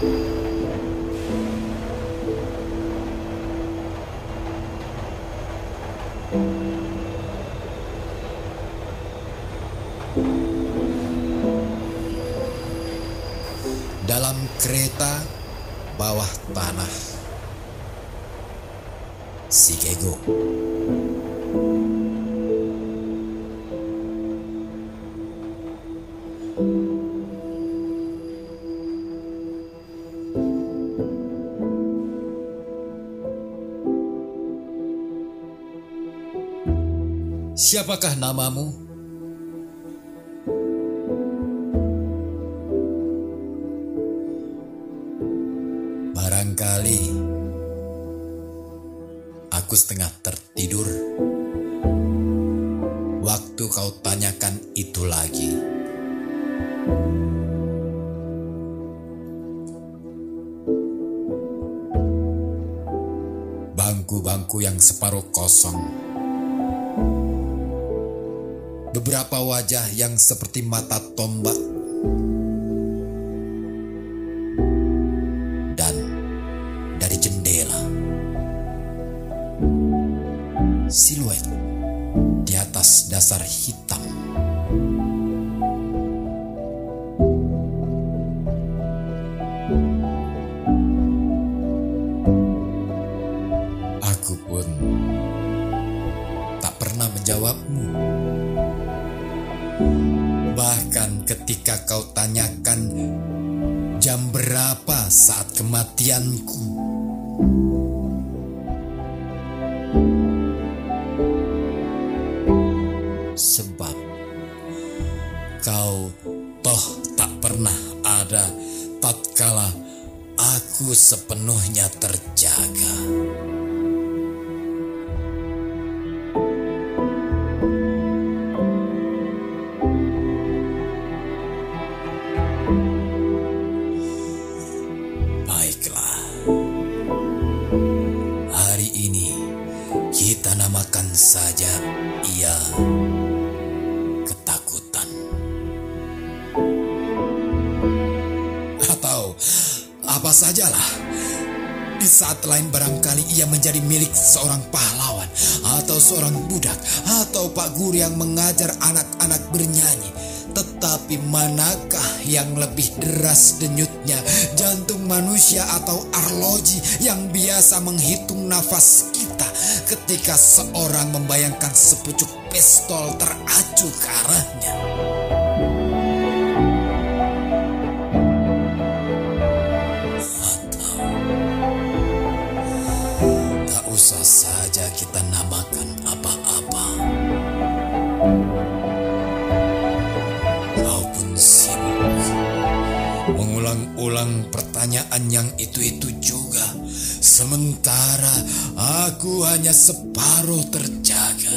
Dalam kereta bawah tanah, si Kego. Siapakah namamu? Barangkali aku setengah tertidur waktu kau tanyakan itu lagi. Bangku-bangku yang separuh kosong. Beberapa wajah yang seperti mata tombak dan dari jendela siluet di atas dasar hitam. Ketika kau tanyakan jam berapa saat kematianku, sebab kau toh tak pernah ada tatkala aku sepenuhnya terjaga. Saja ia ketakutan. Atau apa sajalah. Di saat lain barangkali ia menjadi milik seorang pahlawan atau seorang budak atau pak guru yang mengajar anak-anak bernyanyi. Tetapi manakah yang lebih deras jantung manusia atau arloji yang biasa menghitung nafas kita ketika seorang membayangkan sepucuk pistol teracu ke arahnya. Tak usah saja kita namakan apa-apa. Pertanyaan yang itu-itu juga. Sementara aku hanya separuh terjaga.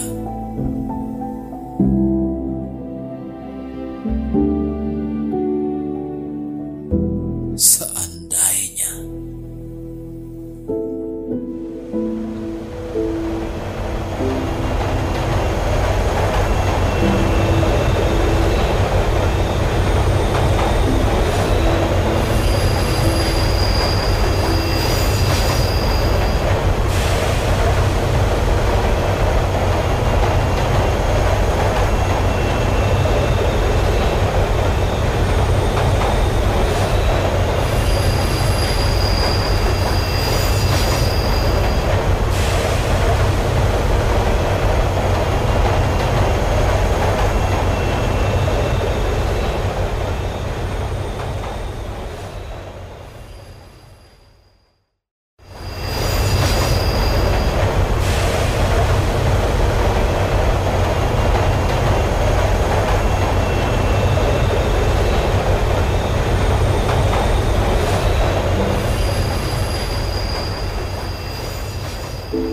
Dalam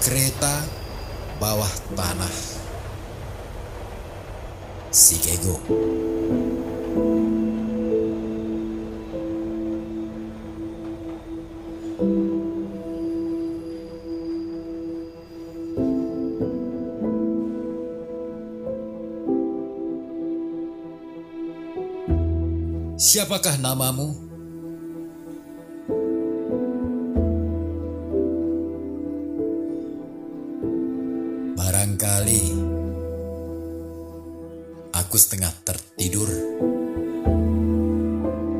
kereta bawah tanah. Si Kego. Siapakah namamu? Barangkali aku setengah tertidur.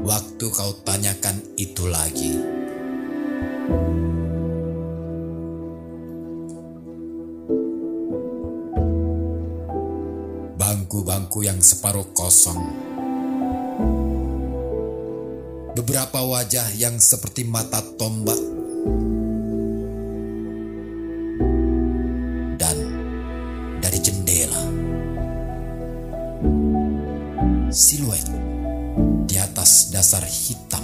Waktu kau tanyakan itu lagi. Bangku-bangku yang separuh kosong Beberapa wajah yang seperti mata tombak dan dari jendela siluet di atas dasar hitam.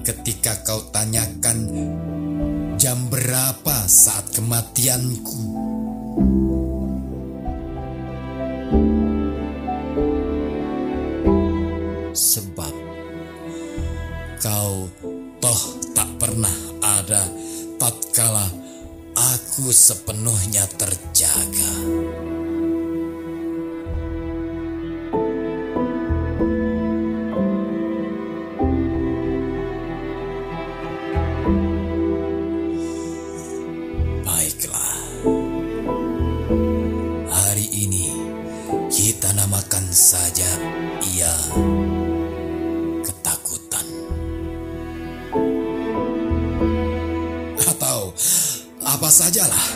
Ketika kau tanyakan jam berapa saat kematianku, sebab kau toh tak pernah ada tatkala aku sepenuhnya terjaga. Namakan saja ia ketakutan. Atau apa sajalah.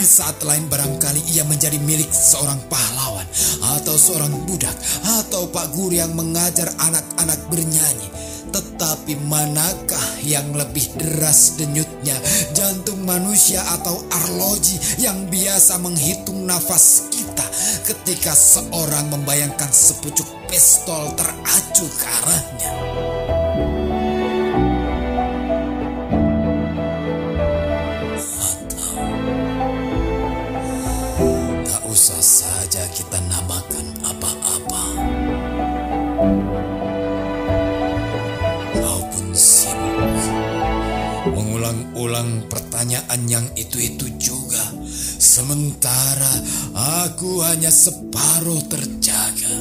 Di saat lain barangkali ia menjadi milik seorang pahlawan atau seorang budak atau pak guru yang mengajar anak-anak bernyanyi. Tetapi manakah yang lebih deras denyutnya jantung manusia atau arloji yang biasa menghitung nafas kita ketika seorang membayangkan sepucuk pistol teracu ke arahnya. ulang pertanyaan yang itu-itu juga. Sementara aku hanya separuh terjaga.